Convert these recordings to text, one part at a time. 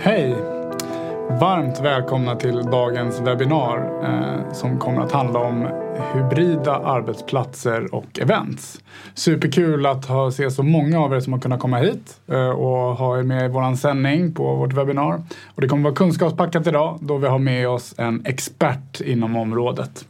Hej! Varmt välkomna till dagens webbinar eh, som kommer att handla om hybrida arbetsplatser och events. Superkul att ha, se så många av er som har kunnat komma hit eh, och ha er med i vår sändning på vårt webbinar. Och det kommer vara kunskapspackat idag då vi har med oss en expert inom området.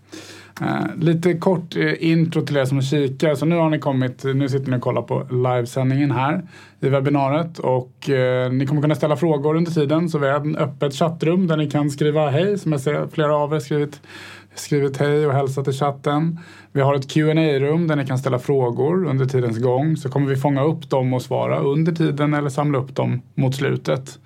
Uh, lite kort eh, intro till er som kikar. Så nu har ni kommit, nu sitter ni och kollar på livesändningen här i webbinariet och uh, ni kommer kunna ställa frågor under tiden. Så vi har ett öppet chattrum där ni kan skriva hej som jag ser flera av er skrivit, skrivit hej och hälsat i chatten. Vi har ett qa rum där ni kan ställa frågor under tidens gång. Så kommer vi fånga upp dem och svara under tiden eller samla upp dem mot slutet.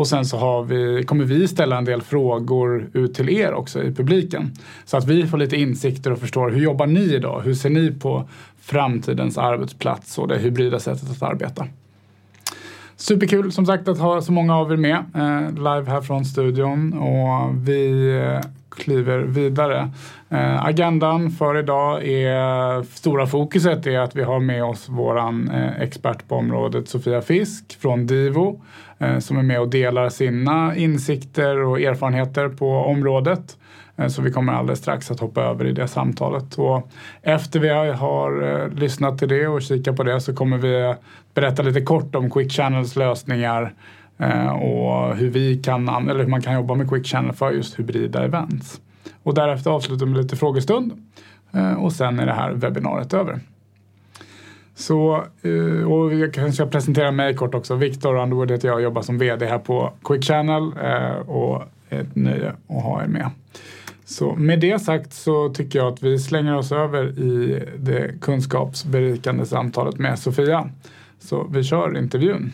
Och sen så har vi, kommer vi ställa en del frågor ut till er också i publiken. Så att vi får lite insikter och förstår hur jobbar ni idag? Hur ser ni på framtidens arbetsplats och det hybrida sättet att arbeta? Superkul som sagt att ha så många av er med eh, live här från studion och vi eh, kliver vidare. Eh, agendan för idag är stora fokuset är att vi har med oss våran eh, expert på området Sofia Fisk från Divo eh, som är med och delar sina insikter och erfarenheter på området. Eh, så vi kommer alldeles strax att hoppa över i det samtalet. Och efter vi har eh, lyssnat till det och kikat på det så kommer vi berätta lite kort om Quick Channels lösningar Eh, och hur, vi kan, eller hur man kan jobba med Quick Channel för just hybrida events. Och därefter avslutar vi med lite frågestund eh, och sen är det här webbinariet över. Så, eh, och jag kanske ska presentera mig kort också. Viktor Underwood heter jag och jobbar som VD här på Quick Channel och ett nöje att ha er med. Så med det sagt så tycker jag att vi slänger oss över i det kunskapsberikande samtalet med Sofia. Så vi kör intervjun.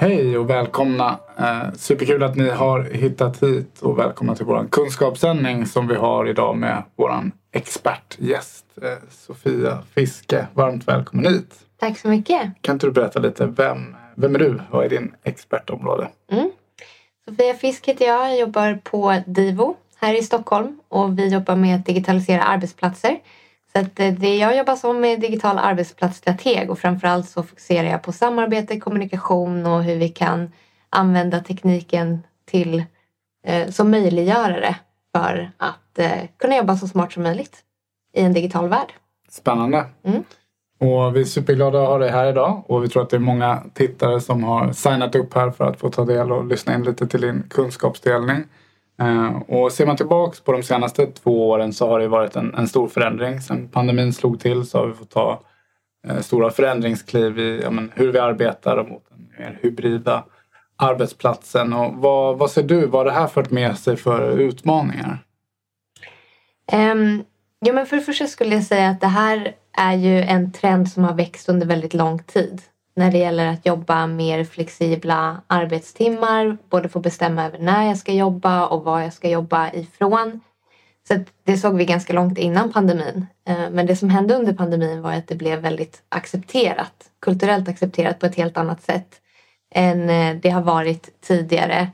Hej och välkomna! Eh, superkul att ni har hittat hit och välkomna till vår kunskapssändning som vi har idag med vår expertgäst eh, Sofia Fiske. Varmt välkommen hit! Tack så mycket! Kan inte du berätta lite, vem, vem är du? Vad är din expertområde? Mm. Sofia Fisk heter jag. Jag jobbar på Divo här i Stockholm och vi jobbar med att digitalisera arbetsplatser. Så att eh, det jag jobbar som är digital arbetsplatsstrateg och framförallt så fokuserar jag på samarbete, kommunikation och hur vi kan använda tekniken till eh, som möjliggörare för att eh, kunna jobba så smart som möjligt i en digital värld. Spännande. Mm. Och vi är superglada att ha dig här idag och vi tror att det är många tittare som har signat upp här för att få ta del och lyssna in lite till din kunskapsdelning. Eh, och ser man tillbaks på de senaste två åren så har det varit en, en stor förändring. Sen pandemin slog till så har vi fått ta eh, stora förändringskliv i ja, men, hur vi arbetar mot den mer hybrida arbetsplatsen. Och vad, vad ser du, vad har det här fört med sig för utmaningar? Um, ja, men för det första skulle jag säga att det här är ju en trend som har växt under väldigt lång tid när det gäller att jobba mer flexibla arbetstimmar, både få bestämma över när jag ska jobba och var jag ska jobba ifrån. Så det såg vi ganska långt innan pandemin. Eh, men det som hände under pandemin var att det blev väldigt accepterat, kulturellt accepterat på ett helt annat sätt än eh, det har varit tidigare.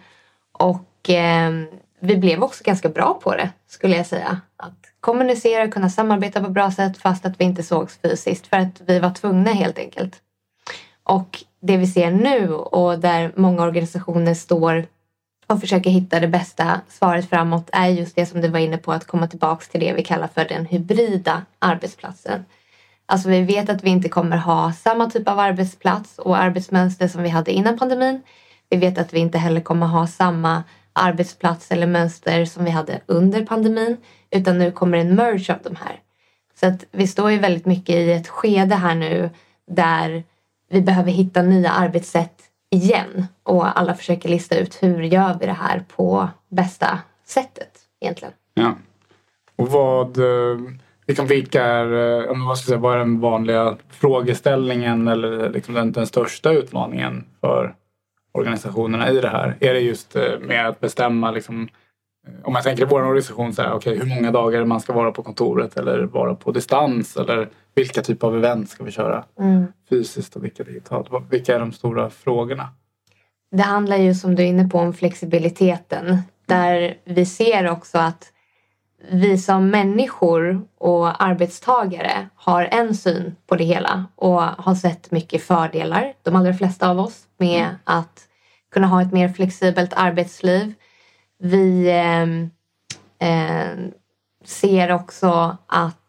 Och eh, vi blev också ganska bra på det skulle jag säga. Att kommunicera och kunna samarbeta på ett bra sätt fast att vi inte sågs fysiskt för att vi var tvungna helt enkelt. Och det vi ser nu och där många organisationer står och försöker hitta det bästa svaret framåt är just det som du var inne på att komma tillbaks till det vi kallar för den hybrida arbetsplatsen. Alltså vi vet att vi inte kommer ha samma typ av arbetsplats och arbetsmönster som vi hade innan pandemin. Vi vet att vi inte heller kommer ha samma arbetsplats eller mönster som vi hade under pandemin. Utan nu kommer en merge av de här. Så att vi står ju väldigt mycket i ett skede här nu där vi behöver hitta nya arbetssätt igen. Och alla försöker lista ut hur gör vi det här på bästa sättet egentligen. Ja. Och vad, eh, liksom vilka är, eh, vad, ska säga, vad är den vanliga frågeställningen eller liksom den, den största utmaningen för organisationerna i det här? Är det just eh, med att bestämma liksom, om man tänker i vår organisation, så här, okay, hur många dagar man ska vara på kontoret eller vara på distans eller vilka typer av event ska vi köra mm. fysiskt och vilka digitalt? Vilka är de stora frågorna? Det handlar ju som du är inne på om flexibiliteten där vi ser också att vi som människor och arbetstagare har en syn på det hela och har sett mycket fördelar, de allra flesta av oss, med mm. att kunna ha ett mer flexibelt arbetsliv. Vi eh, eh, ser också att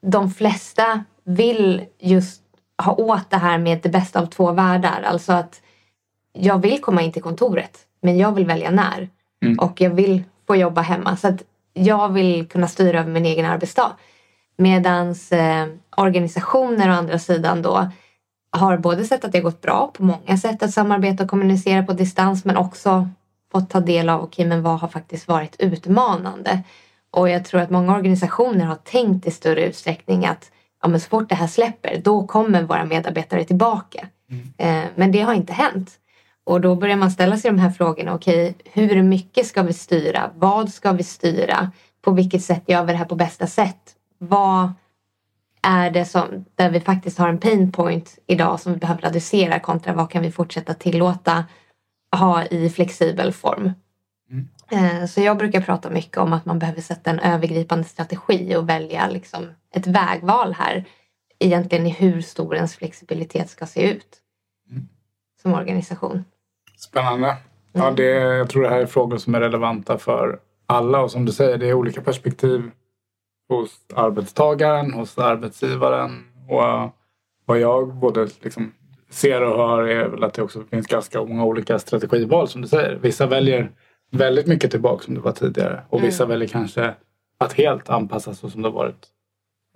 de flesta vill just ha åt det här med det bästa av två världar. Alltså att jag vill komma in till kontoret men jag vill välja när. Mm. Och jag vill få jobba hemma. Så att jag vill kunna styra över min egen arbetsdag. Medan eh, organisationer å andra sidan då har både sett att det gått bra på många sätt att samarbeta och kommunicera på distans men också fått ta del av okay, men vad har faktiskt varit utmanande. Och jag tror att många organisationer har tänkt i större utsträckning att ja, men så fort det här släpper då kommer våra medarbetare tillbaka. Mm. Eh, men det har inte hänt. Och då börjar man ställa sig de här frågorna. Okej, okay, hur mycket ska vi styra? Vad ska vi styra? På vilket sätt gör vi det här på bästa sätt? Vad är det som, där vi faktiskt har en pain point idag som vi behöver adressera kontra vad kan vi fortsätta tillåta ha i flexibel form? Eh, så jag brukar prata mycket om att man behöver sätta en övergripande strategi och välja liksom ett vägval här. Egentligen i hur stor ens flexibilitet ska se ut mm. som organisation. Spännande. Ja, mm. det, jag tror det här är frågor som är relevanta för alla och som du säger, det är olika perspektiv hos arbetstagaren, hos arbetsgivaren och vad jag både liksom ser och hör är väl att det också finns ganska många olika strategival som du säger. Vissa väljer väldigt mycket tillbaka som det var tidigare och vissa mm. väljer kanske att helt anpassa så som det varit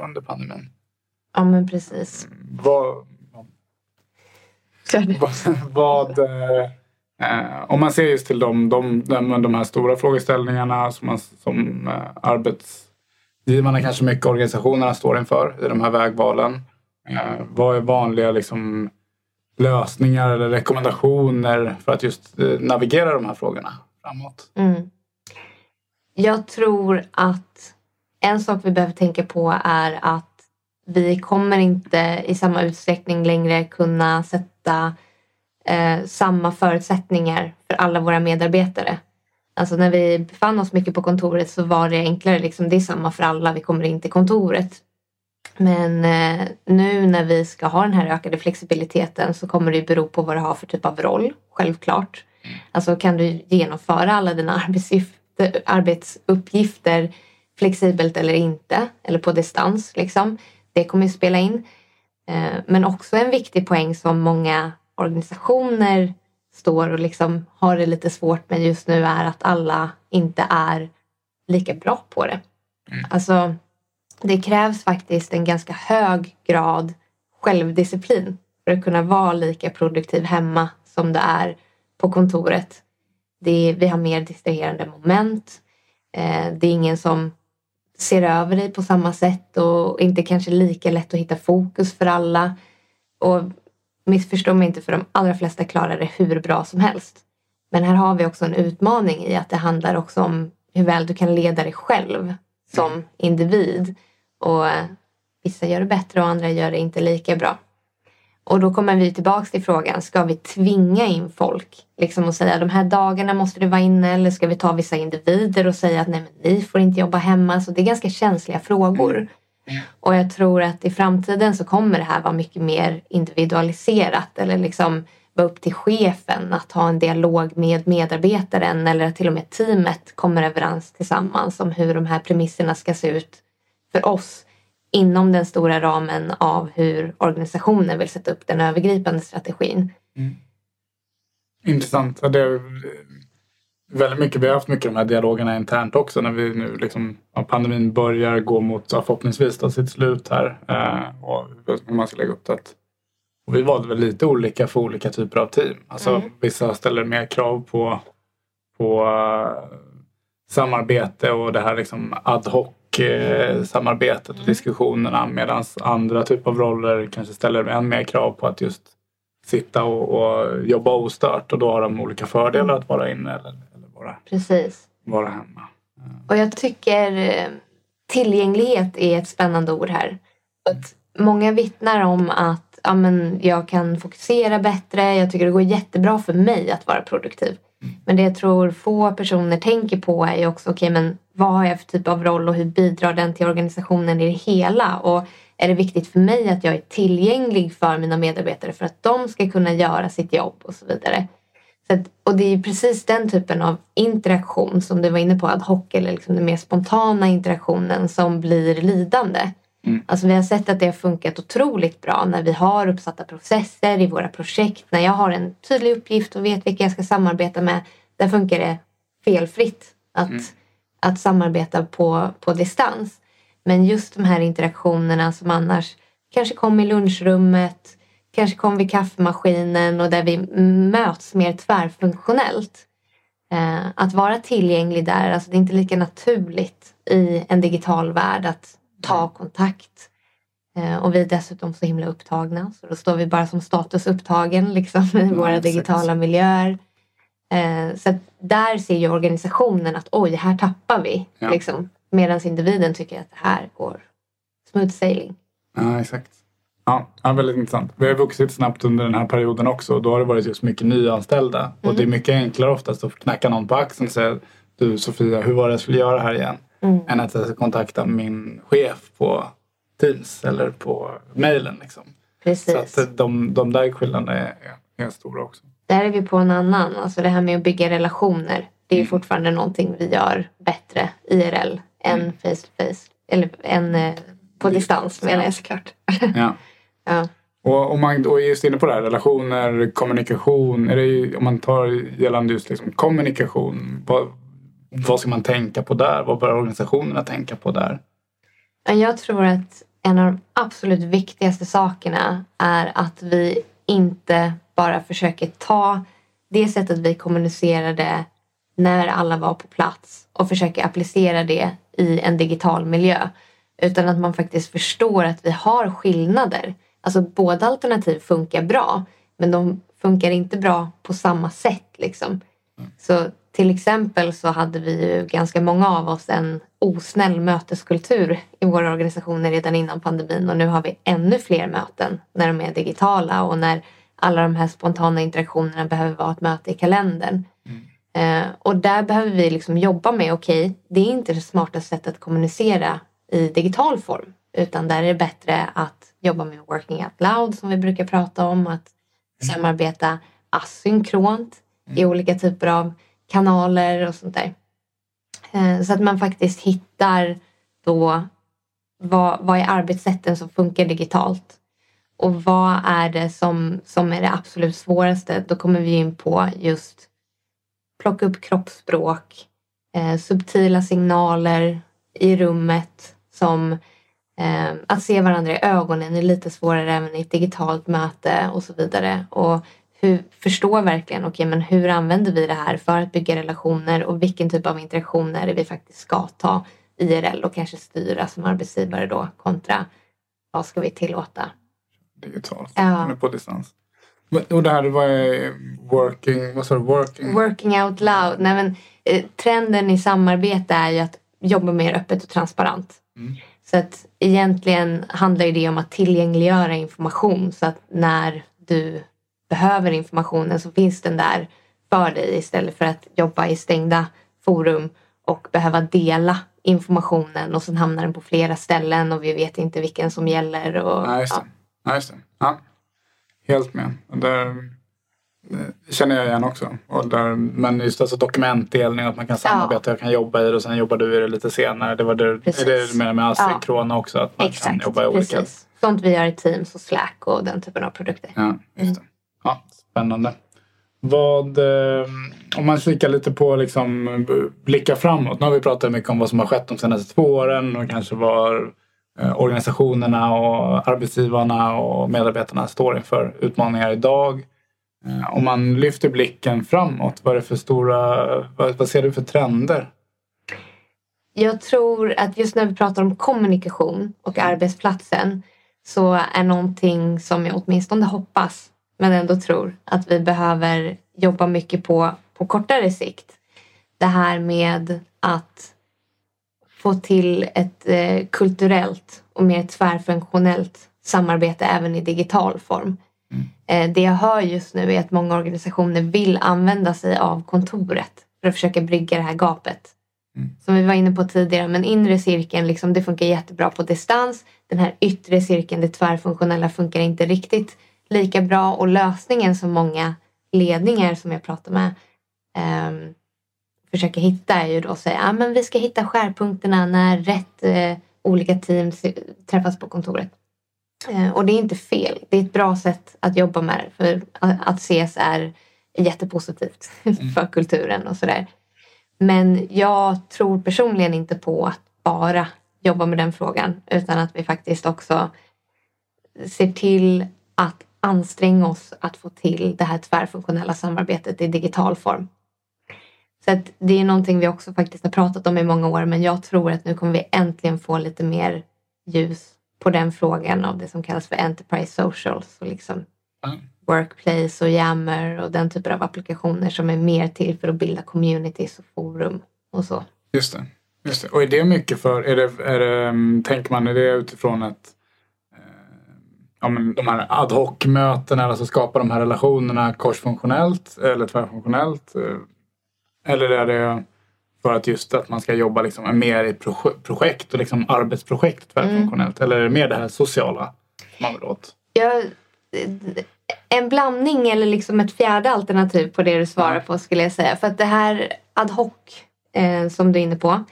under pandemin. Ja men precis. Vad, vad, vad eh, Eh, om man ser just till de, de, de, de här stora frågeställningarna som, man, som eh, arbetsgivarna, kanske mycket organisationerna står inför i de här vägvalen. Eh, vad är vanliga liksom, lösningar eller rekommendationer för att just eh, navigera de här frågorna framåt? Mm. Jag tror att en sak vi behöver tänka på är att vi kommer inte i samma utsträckning längre kunna sätta eh, samma förutsättningar för alla våra medarbetare. Alltså när vi befann oss mycket på kontoret så var det enklare. Liksom, det är samma för alla, vi kommer in till kontoret. Men eh, nu när vi ska ha den här ökade flexibiliteten så kommer det bero på vad du har för typ av roll, självklart. Alltså kan du genomföra alla dina arbetsuppgifter flexibelt eller inte, eller på distans. Liksom. Det kommer ju spela in. Eh, men också en viktig poäng som många organisationer står och liksom har det lite svårt med just nu är att alla inte är lika bra på det. Mm. Alltså, det krävs faktiskt en ganska hög grad självdisciplin för att kunna vara lika produktiv hemma som det är på kontoret. Det är, vi har mer distraherande moment. Eh, det är ingen som ser över dig på samma sätt och inte kanske lika lätt att hitta fokus för alla. Och missförstå mig inte för de allra flesta klarar det hur bra som helst. Men här har vi också en utmaning i att det handlar också om hur väl du kan leda dig själv som individ. Och eh, vissa gör det bättre och andra gör det inte lika bra. Och då kommer vi tillbaks till frågan, ska vi tvinga in folk? Liksom och säga de här dagarna måste du vara inne eller ska vi ta vissa individer och säga att nej men ni får inte jobba hemma. Så det är ganska känsliga frågor. Och jag tror att i framtiden så kommer det här vara mycket mer individualiserat eller liksom vara upp till chefen att ha en dialog med medarbetaren eller att till och med teamet kommer överens tillsammans om hur de här premisserna ska se ut för oss inom den stora ramen av hur organisationen vill sätta upp den övergripande strategin. Mm. Intressant. Det väldigt mycket, vi har haft mycket de här dialogerna internt också när vi nu liksom, pandemin börjar gå mot förhoppningsvis då, sitt slut här. Eh, och hur man ska lägga upp det. Och vi valde väl lite olika för olika typer av team. Alltså, mm. Vissa ställer mer krav på, på uh, samarbete och det här liksom ad hoc samarbetet och diskussionerna medan andra typer av roller kanske ställer än mer krav på att just sitta och, och jobba ostört och då har de olika fördelar att vara inne eller vara, Precis. vara hemma. Och jag tycker eh, tillgänglighet är ett spännande ord här. Att många vittnar om att ja, men jag kan fokusera bättre, jag tycker det går jättebra för mig att vara produktiv. Mm. Men det jag tror få personer tänker på är ju också, okej okay, men vad har jag för typ av roll och hur bidrar den till organisationen i det hela? Och är det viktigt för mig att jag är tillgänglig för mina medarbetare för att de ska kunna göra sitt jobb och så vidare. Så att, och det är precis den typen av interaktion som du var inne på, ad hoc eller liksom den mer spontana interaktionen som blir lidande. Mm. Alltså vi har sett att det har funkat otroligt bra när vi har uppsatta processer i våra projekt. När jag har en tydlig uppgift och vet vilka jag ska samarbeta med. Där funkar det felfritt att, mm. Att samarbeta på, på distans. Men just de här interaktionerna som annars kanske kom i lunchrummet, kanske kom vid kaffemaskinen och där vi möts mer tvärfunktionellt. Eh, att vara tillgänglig där, alltså det är inte lika naturligt i en digital värld att ta kontakt. Eh, och vi är dessutom så himla upptagna så då står vi bara som statusupptagen liksom, i våra digitala miljöer. Eh, så där ser ju organisationen att oj, här tappar vi. Ja. Liksom, Medan individen tycker att det här går smooth sailing. Ja, exakt. Ja, ja, väldigt intressant. Vi har vuxit snabbt under den här perioden också och då har det varit just mycket nyanställda. Mm. Och det är mycket enklare oftast att knacka någon på axeln och säga Du Sofia, hur var det jag skulle göra här igen? Mm. Än att jag ska kontakta min chef på Teams eller på mejlen. Liksom. Precis. Så att de, de där skillnaderna är, är stora också. Där är vi på en annan. Alltså det här med att bygga relationer. Det är mm. fortfarande någonting vi gör bättre IRL än mm. face to face. Eller än eh, på distans menar jag såklart. Ja. ja. Och om man och just inne på det här, relationer, kommunikation. Är det, om man tar gällande just liksom kommunikation. Vad, vad ska man tänka på där? Vad bör organisationerna tänka på där? Jag tror att en av de absolut viktigaste sakerna är att vi inte bara försöker ta det sättet vi kommunicerade när alla var på plats och försöker applicera det i en digital miljö. Utan att man faktiskt förstår att vi har skillnader. Alltså båda alternativ funkar bra men de funkar inte bra på samma sätt. Liksom. Så till exempel så hade vi ju ganska många av oss en osnäll möteskultur i våra organisationer redan innan pandemin och nu har vi ännu fler möten när de är digitala och när alla de här spontana interaktionerna behöver vara ett möte i kalendern. Mm. Eh, och där behöver vi liksom jobba med, okej, okay, det är inte det smartaste sättet att kommunicera i digital form. Utan där är det bättre att jobba med working out loud som vi brukar prata om. Att mm. samarbeta asynkront mm. i olika typer av kanaler och sånt där. Eh, så att man faktiskt hittar då vad, vad är arbetssätten som funkar digitalt och vad är det som, som är det absolut svåraste? Då kommer vi in på just plocka upp kroppsspråk, eh, subtila signaler i rummet som eh, att se varandra i ögonen är lite svårare även i ett digitalt möte och så vidare. Och hur, förstå verkligen, okay, men hur använder vi det här för att bygga relationer och vilken typ av interaktioner vi faktiskt ska ta IRL och kanske styra som arbetsgivare då kontra vad ska vi tillåta? Digitalt, ja. på distans. Och det här var working, vad sa du, working? Working out loud. Nej, men, eh, trenden i samarbete är ju att jobba mer öppet och transparent. Mm. Så att egentligen handlar det om att tillgängliggöra information så att när du behöver informationen så finns den där för dig istället för att jobba i stängda forum och behöva dela informationen och sen hamnar den på flera ställen och vi vet inte vilken som gäller. Och, ja, just det. Ja. just det. Ja. Helt med. Där känner jag igen också. Och där, men just alltså dokumentdelning, att man kan samarbeta, ja. jag kan jobba i det och sen jobbar du i det lite senare. Det var det, är det du menar med asynkrona ja. också? Att man Exakt. kan jobba i olika... Precis. Sånt vi gör i Teams och Slack och den typen av produkter. Ja, just det. Ja, spännande. Vad, eh, om man kikar lite på liksom blicka framåt. Nu har vi pratat mycket om vad som har skett de senaste två åren och kanske var eh, Eh, organisationerna och arbetsgivarna och medarbetarna står inför utmaningar idag. Eh, om man lyfter blicken framåt, vad är det för stora, vad, vad ser du för trender? Jag tror att just när vi pratar om kommunikation och arbetsplatsen så är någonting som jag åtminstone hoppas men ändå tror att vi behöver jobba mycket på på kortare sikt. Det här med att få till ett eh, kulturellt och mer tvärfunktionellt samarbete även i digital form. Mm. Eh, det jag hör just nu är att många organisationer vill använda sig av kontoret för att försöka brygga det här gapet Mm. Som vi var inne på tidigare, men inre cirkeln liksom, det funkar jättebra på distans. Den här yttre cirkeln, det tvärfunktionella, funkar inte riktigt lika bra och lösningen som många ledningar som jag pratar med um, försöker hitta är ju då att säga att ah, vi ska hitta skärpunkterna när rätt uh, olika team träffas på kontoret. Uh, och det är inte fel. Det är ett bra sätt att jobba med det för att ses är jättepositivt mm. för kulturen och sådär. Men jag tror personligen inte på att bara jobba med den frågan utan att vi faktiskt också ser till att anstränga oss att få till det här tvärfunktionella samarbetet i digital form. Så att det är någonting vi också faktiskt har pratat om i många år men jag tror att nu kommer vi äntligen få lite mer ljus på den frågan av det som kallas för Enterprise Socials och liksom mm. Workplace och Yammer och den typen av applikationer som är mer till för att bilda communities och forum och så. Just det. Just det. Och är det mycket för, är det, är det, mm, tänker man är det utifrån ett ja, men de här ad hoc-mötena, alltså skapa de här relationerna korsfunktionellt eller tvärfunktionellt? Eller är det för att just att man ska jobba liksom mer i projekt och liksom arbetsprojekt tvärfunktionellt? Mm. Eller är det mer det här sociala man vill åt? Ja, en blandning eller liksom ett fjärde alternativ på det du svarar på skulle jag säga. För att det här ad hoc eh, som du är inne på,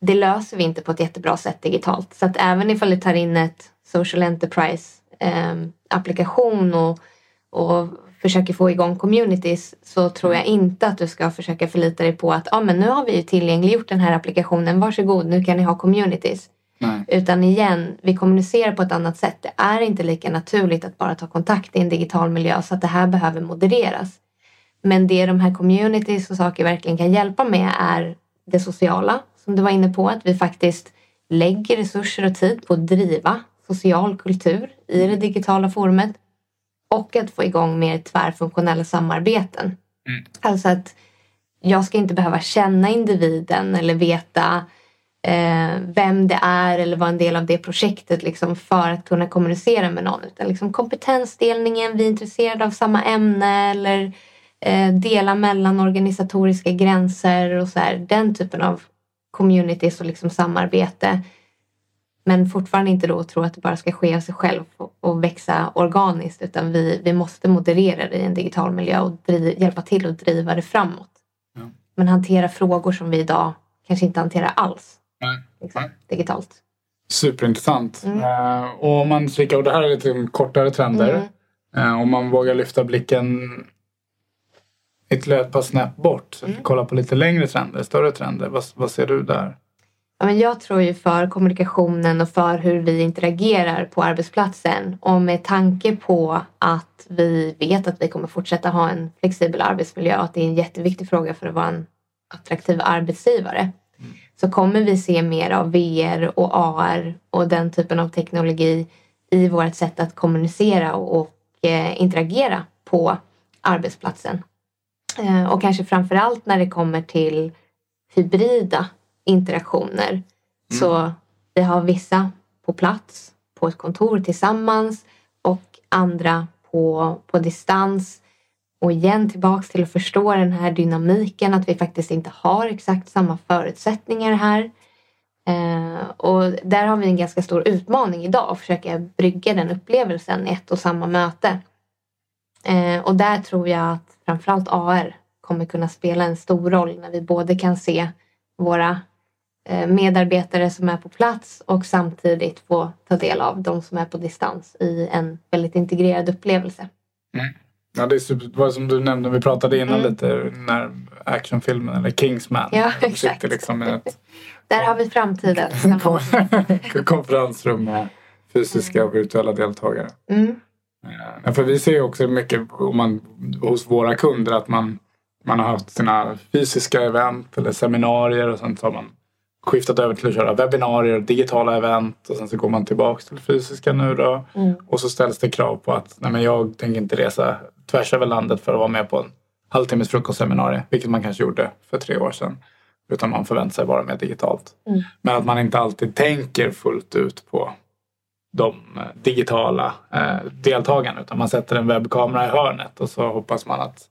det löser vi inte på ett jättebra sätt digitalt. Så att även ifall du tar in ett social enterprise eh, applikation och, och försöker få igång communities så tror jag inte att du ska försöka förlita dig på att ah, men nu har vi ju tillgängliggjort den här applikationen, varsågod nu kan ni ha communities. Nej. Utan igen, vi kommunicerar på ett annat sätt. Det är inte lika naturligt att bara ta kontakt i en digital miljö så att det här behöver modereras. Men det de här communities och saker verkligen kan hjälpa med är det sociala som du var inne på, att vi faktiskt lägger resurser och tid på att driva social kultur i det digitala forumet och att få igång mer tvärfunktionella samarbeten. Mm. Alltså att jag ska inte behöva känna individen eller veta eh, vem det är eller vara en del av det projektet liksom, för att kunna kommunicera med någon. Utan liksom kompetensdelningen, vi är intresserade av samma ämne eller eh, dela mellan organisatoriska gränser och så här, den typen av communities och liksom samarbete men fortfarande inte då tro att det bara ska ske av sig själv och växa organiskt utan vi, vi måste moderera det i en digital miljö och driv, hjälpa till att driva det framåt. Ja. Men hantera frågor som vi idag kanske inte hanterar alls Nej. Liksom, Nej. digitalt. Superintressant. Mm. Uh, och om man kikar, och det här är lite kortare trender. Mm. Uh, om man vågar lyfta blicken ytterligare ett par snäpp bort. Mm. Kolla på lite längre trender, större trender. Vad, vad ser du där? Ja, men jag tror ju för kommunikationen och för hur vi interagerar på arbetsplatsen och med tanke på att vi vet att vi kommer fortsätta ha en flexibel arbetsmiljö och att det är en jätteviktig fråga för att vara en attraktiv arbetsgivare mm. så kommer vi se mer av VR och AR och den typen av teknologi i vårt sätt att kommunicera och, och eh, interagera på arbetsplatsen. Eh, och kanske framför allt när det kommer till hybrida interaktioner. Mm. Så vi har vissa på plats på ett kontor tillsammans och andra på, på distans. Och igen tillbaks till att förstå den här dynamiken att vi faktiskt inte har exakt samma förutsättningar här. Eh, och där har vi en ganska stor utmaning idag att försöka brygga den upplevelsen i ett och samma möte. Eh, och där tror jag att framförallt AR kommer kunna spela en stor roll när vi både kan se våra medarbetare som är på plats och samtidigt få ta del av de som är på distans i en väldigt integrerad upplevelse. Mm. Ja, det är super, som du nämnde, vi pratade innan mm. lite när actionfilmen eller Kingsman. Ja, exakt. Liksom ett, Där har vi framtiden. konferensrum med fysiska och virtuella deltagare. Mm. Ja, för vi ser också mycket om man, hos våra kunder att man, man har haft sina fysiska event eller seminarier och sånt. Så har man skiftat över till att köra webbinarier digitala event och sen så går man tillbaks till fysiska nu då. Mm. Och så ställs det krav på att nej men jag tänker inte resa tvärs över landet för att vara med på en halvtimmes frukostseminarium, vilket man kanske gjorde för tre år sedan. Utan man förväntar sig vara med digitalt. Mm. Men att man inte alltid tänker fullt ut på de eh, digitala eh, deltagarna utan man sätter en webbkamera i hörnet och så hoppas man att,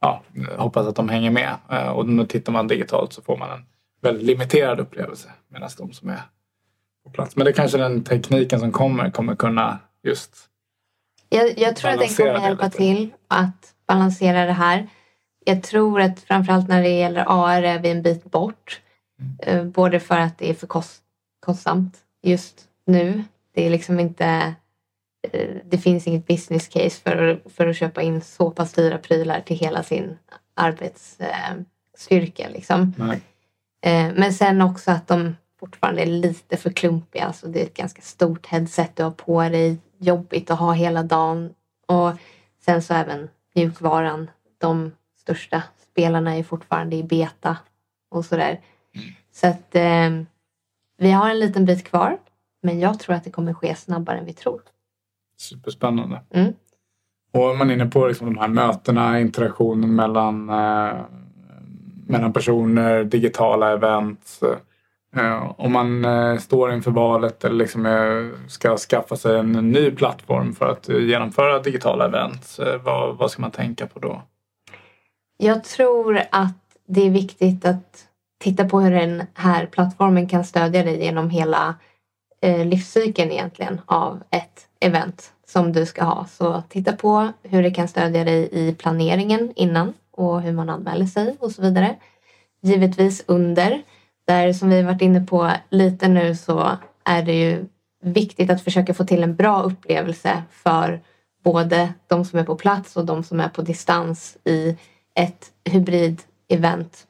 ja, hoppas att de hänger med. Eh, och då tittar man digitalt så får man en väldigt limiterad upplevelse. Medan de som är på plats. Men det är kanske den tekniken som kommer kommer kunna just Jag, jag tror att den kommer hjälpa lite. till att balansera det här. Jag tror att framförallt när det gäller AR är vi en bit bort. Eh, Både för att det är för kost, kostsamt just nu. Det är liksom inte eh, det finns inget business case för, för att köpa in så pass dyra prylar till hela sin arbetsstyrka. Liksom. nej, Eh, Men sen också att de fortfarande är lite för klumpiga. Alltså det är ett ganska stort headset du har på dig. Jobbigt att ha hela dagen. Och sen så även mjukvaran. De största spelarna är fortfarande i beta och sådär. Så att eh, vi har en liten bit kvar. Men jag tror att det kommer ske snabbare än vi tror. superspännande. Mm. Och man är inne på liksom de här mötena, interaktionen mellan, eh, mellan personer, digitala event. Eh, om man eh, står inför valet eller liksom, eh, ska skaffa sig en ny plattform för att eh, genomföra digitala event. Eh, vad, vad ska man tänka på då? Jag tror att det är viktigt att titta på hur den här plattformen kan stödja dig genom hela eh, livscykeln egentligen av ett event som du ska ha. Så titta på hur det kan stödja dig i planeringen innan och hur man anmäler sig och så vidare. Givetvis under. Där som vi varit inne på lite nu så är det ju viktigt att försöka få till en bra upplevelse för både de som är på plats och de som är på distans i ett hybrid-event.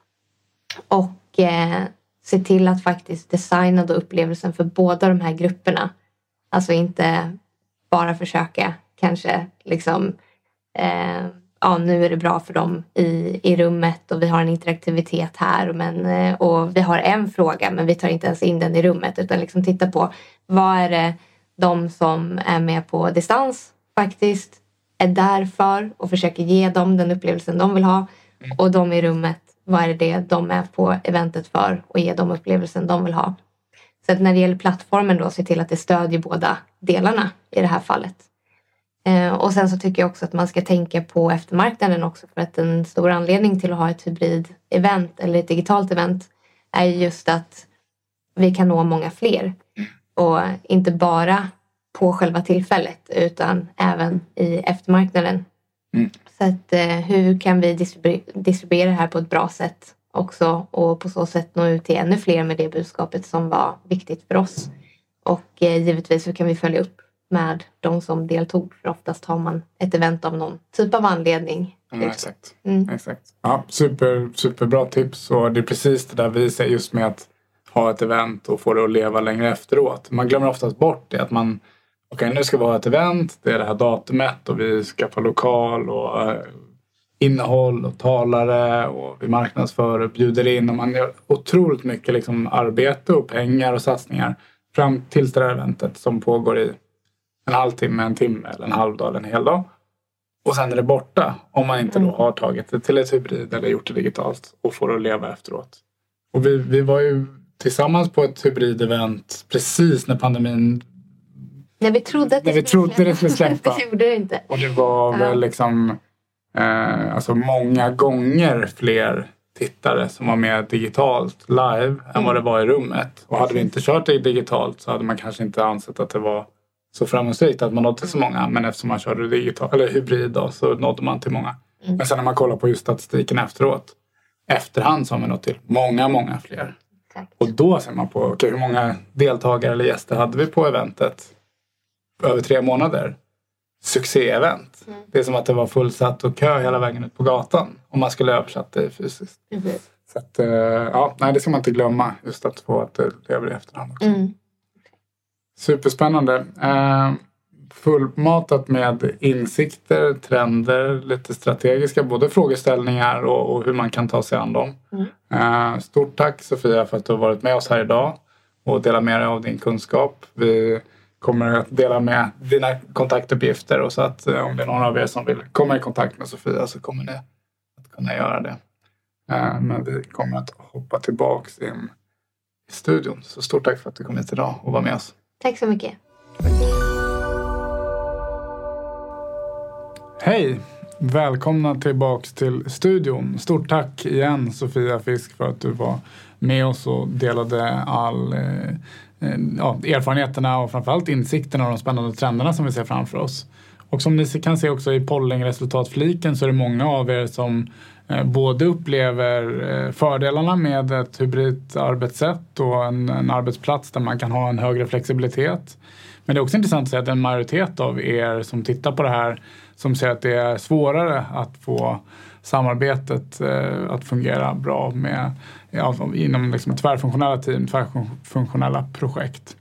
Och eh, se till att faktiskt designa då upplevelsen för båda de här grupperna. Alltså inte bara försöka kanske liksom eh, ja nu är det bra för dem i, i rummet och vi har en interaktivitet här men, eh, och vi har en fråga men vi tar inte ens in den i rummet utan liksom titta på vad är det de som är med på distans faktiskt är där för och försöker ge dem den upplevelsen de vill ha och de i rummet, vad är det de är på eventet för och ge dem upplevelsen de vill ha. Så att när det gäller plattformen då, se till att det stödjer båda delarna i det här fallet. Eh, och sen så tycker jag också att man ska tänka på eftermarknaden också för att en stor anledning till att ha ett hybrid-event eller ett digitalt event är just att vi kan nå många fler. Och inte bara på själva tillfället utan även i eftermarknaden. Mm. Så att eh, hur kan vi distribu- distribuera det här på ett bra sätt också och på så sätt nå ut till ännu fler med det budskapet som var viktigt för oss. Och eh, givetvis så kan vi följa upp med de som deltog för oftast har man ett event av någon typ av anledning. Liksom. exakt. Mm. exakt. Ja, super, superbra tips och det är precis det där vi säger just med att ha ett event och få det att leva längre efteråt. Man glömmer oftast bort det att man okej nu ska vi ha ett event, det är det här datumet och vi skaffar lokal och eh, innehåll och talare och vi marknadsför och bjuder in och man gör otroligt mycket liksom arbete och pengar och satsningar fram till det här eventet som pågår i en halvtimme, en timme eller en halv dag eller en hel dag. Och sen är det borta om man inte då Mm. har tagit det till ett hybrid eller gjort det digitalt och får det att leva efteråt. Och vi, vi var ju tillsammans på ett hybridevent precis när pandemin När vi trodde att När vi trodde det skulle släppa. det gjorde det inte. och det var Ja. väl liksom eh, alltså många gånger fler tittare som var med digitalt live än vad det var i rummet. Och hade vi inte kört det digitalt så hade man kanske inte ansett att det var så framgångsrikt att man nådde så många. Men eftersom man körde digital, eller hybrid då, så nådde man till många. Mm. Men sen när man kollar på just statistiken efteråt. Efterhand så har man nått till många, många fler. Exakt. Och då ser man på okej, hur många deltagare eller gäster hade vi på eventet? Över tre månader. Succé-event. Mm. Det är som att det var fullsatt och kö hela vägen ut på gatan. Om man skulle översätta det fysiskt. Precis. Så att, eh, ja, nej, det ska man inte glömma. Just att få att det lever i efterhand också. Superspännande. Eh, fullmatat med insikter, trender, lite strategiska både frågeställningar och, och hur man kan ta sig an dem. Mm. Eh, stort tack Sofia för att du har varit med oss här idag och delat med dig av din kunskap. Vi kommer att dela med dina kontaktuppgifter och så att eh, om det är någon av er som vill komma i kontakt med Sofia så kommer ni att kunna göra det. Eh, men vi kommer att hoppa tillbaks in i studion. Så stort tack för att du kom hit idag och var med oss. Tack så mycket. Hej! Välkomna tillbaks till studion. Stort tack igen Sofia Fisk för att du var med oss och delade all eh, eh, ja, erfarenheterna och framförallt insikterna och de spännande trenderna som vi ser framför oss. Och som ni kan se också i pollingresultatfliken så är det många av er som eh, både upplever eh, fördelarna med ett hybridt arbetssätt och en, en, arbetsplats där man kan ha en högre flexibilitet. Men det är också intressant att se att en majoritet av er som tittar på det här som säger att det är svårare att få samarbetet eh, att fungera bra med, ja, inom liksom tvärfunktionella team, tvärfunktionella projekt.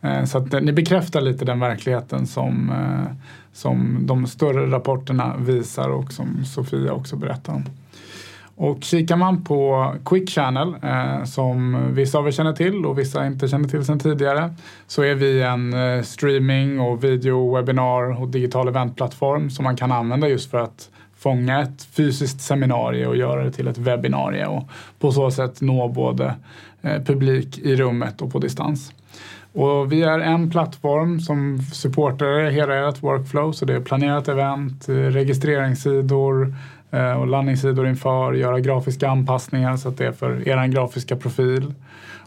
Eh, så att eh, ni bekräftar lite den verkligheten som, eh, som de större rapporterna visar och som Sofia också berättar om. Och kikar man på Quick Channel eh, som vissa av er känner till och vissa inte känner till sedan tidigare så är vi en eh, streaming och video, webbinar och digital eventplattform som man kan använda just för att fånga ett fysiskt seminarium och göra det till ett webbinarie och på så sätt nå både eh, publik i rummet och på distans. Och vi är en plattform som supportar hela ert workflow så det är planerat event, eh, registreringssidor, eh, och landningssidor inför, göra grafiska anpassningar så att det är för er grafiska profil.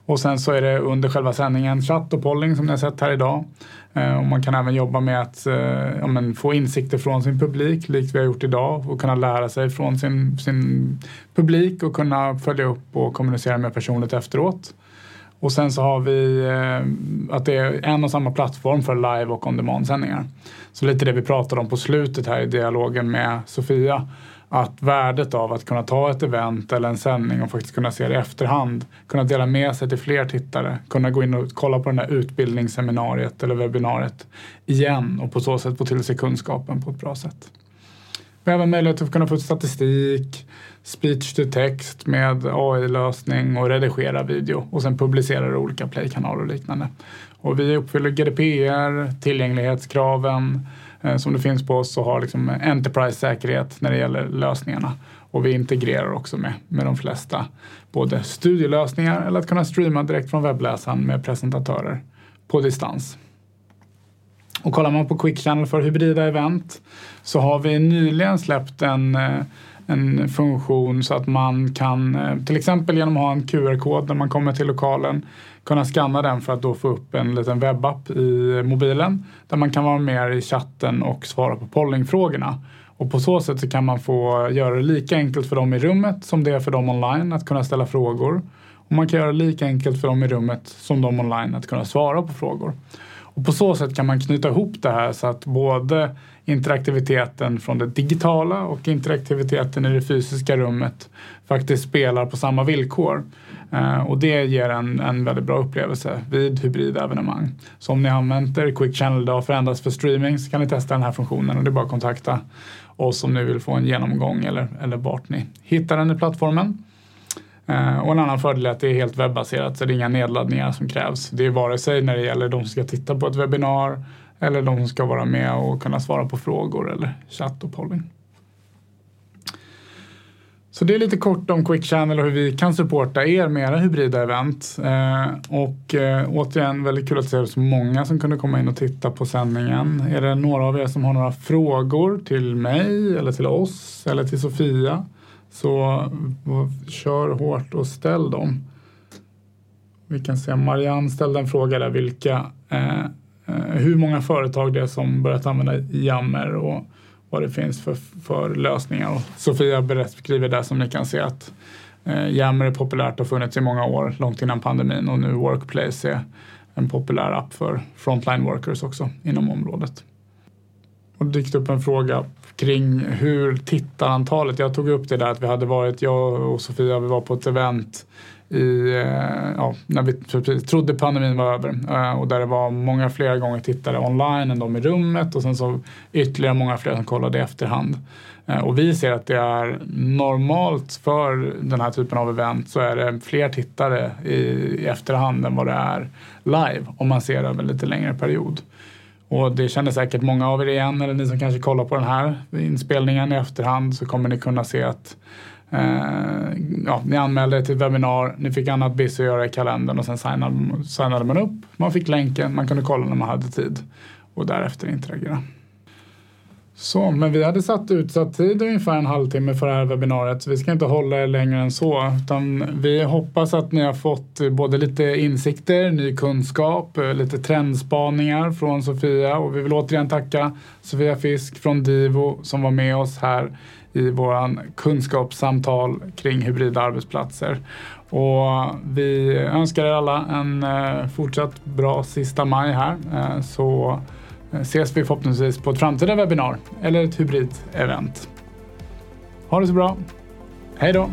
Och sen så är det under själva sändningen chatt och polling som ni har sett här idag. Eh, och man kan även jobba med att ja, men, få insikter från sin publik likt vi har gjort idag och kunna lära sig från sin, sin publik och kunna följa upp och kommunicera med personligt efteråt. Och sen så har vi eh, att det är en och samma plattform för live och on demand sändningar. Så lite det vi pratade om på slutet här i dialogen med Sofia att värdet av att kunna ta ett event eller en sändning och faktiskt kunna se det i efterhand, kunna dela med sig till fler tittare, kunna gå in och kolla på det här utbildningsseminariet eller webbinariet igen och på så sätt få till sig kunskapen på ett bra sätt. Vi har även möjlighet att kunna få ut statistik, speech to text med AI-lösning och redigera video och sen publicera det i olika playkanaler och liknande. Och vi uppfyller GDPR, tillgänglighetskraven, Eh, som det finns på oss och har liksom Enterprise-säkerhet när det gäller lösningarna. Och vi integrerar också med, med de flesta både studielösningar eller att kunna streama direkt från webbläsaren med presentatörer på distans. Och kollar man på Quick Channel för hybrida event så har vi nyligen släppt en eh, en funktion så att man kan eh, till exempel genom att ha en QR-kod när man kommer till lokalen kunna skanna den för att då få upp en liten webbapp i mobilen där man kan vara med i chatten och svara på pollingfrågorna. Och på så sätt så kan man få göra det lika enkelt för dem i rummet som det är för dem online att kunna ställa frågor. Och man kan göra det lika enkelt för dem i rummet som de online att kunna svara på frågor. Och på så sätt kan man knyta ihop det här så att både interaktiviteten från det digitala och interaktiviteten i det fysiska rummet faktiskt spelar på samma villkor. Eh, och det ger en, en väldigt bra upplevelse vid hybrida evenemang. Så om ni använder Quick Channel idag för endast för streaming så kan ni testa den här funktionen och det är bara att kontakta oss om ni vill få en genomgång eller, eller vart ni hittar den i plattformen. Eh, och en annan fördel är att det är helt webbaserat så det är inga nedladdningar som krävs. Det är vare sig när det gäller de som ska titta på ett webbinar eller de som ska vara med och kunna svara på frågor eller chatt och polling. Så det är lite kort om Quick Channel och hur vi kan supporta er med era hybrida event. Eh, och eh, återigen väldigt kul att se så många som kunde komma in och titta på sändningen. Är det några av er som har några frågor till mig eller till oss eller till Sofia så kör hårt och ställ dem. Vi kan se, Marianne ställde en fråga där vilka eh, eh, hur många företag det är som börjat använda Jammer och vad det finns för, för lösningar. Och Sofia beskriver det som ni kan se att eh, Jammer är populärt och har funnits i många år, långt innan pandemin och nu Workplace är en populär app för frontline workers också inom området. Och det dykt upp en fråga kring hur tittarantalet, jag tog upp det där att vi hade varit, jag och Sofia, vi var på ett event i, eh, ja, när vi trodde pandemin var över eh, och där det var många fler gånger tittare online än de i rummet och sen så ytterligare många fler som kollade i efterhand. Eh, och vi ser att det är normalt för den här typen av event så är det fler tittare i, i efterhand än vad det är live om man ser över en lite längre period. Och det känner säkert många av er igen, eller ni som kanske kollar på den här inspelningen i efterhand så kommer ni kunna se att Eh, ja, ni anmälde er till ett webbinar, ni fick annat BIS att göra i kalendern och sen signade, signade man upp. Man fick länken, man kunde kolla när man hade tid och därefter interagera. Så, men vi hade satt utsatt tid ungefär en halvtimme för det här webbinariet. Så vi ska inte hålla er längre än så. Utan vi hoppas att ni har fått både lite insikter, ny kunskap, eh, lite trendspaningar från Sofia. Och vi vill återigen tacka Sofia Fisk från Divo som var med oss här i våran kunskapssamtal kring hybrida arbetsplatser. Och vi önskar er alla en eh, fortsatt bra sista maj här. Eh, så Eh, ses vi förhoppningsvis på ett framtida webbinar eller ett hybrid-event. Ha det så bra. Hej då!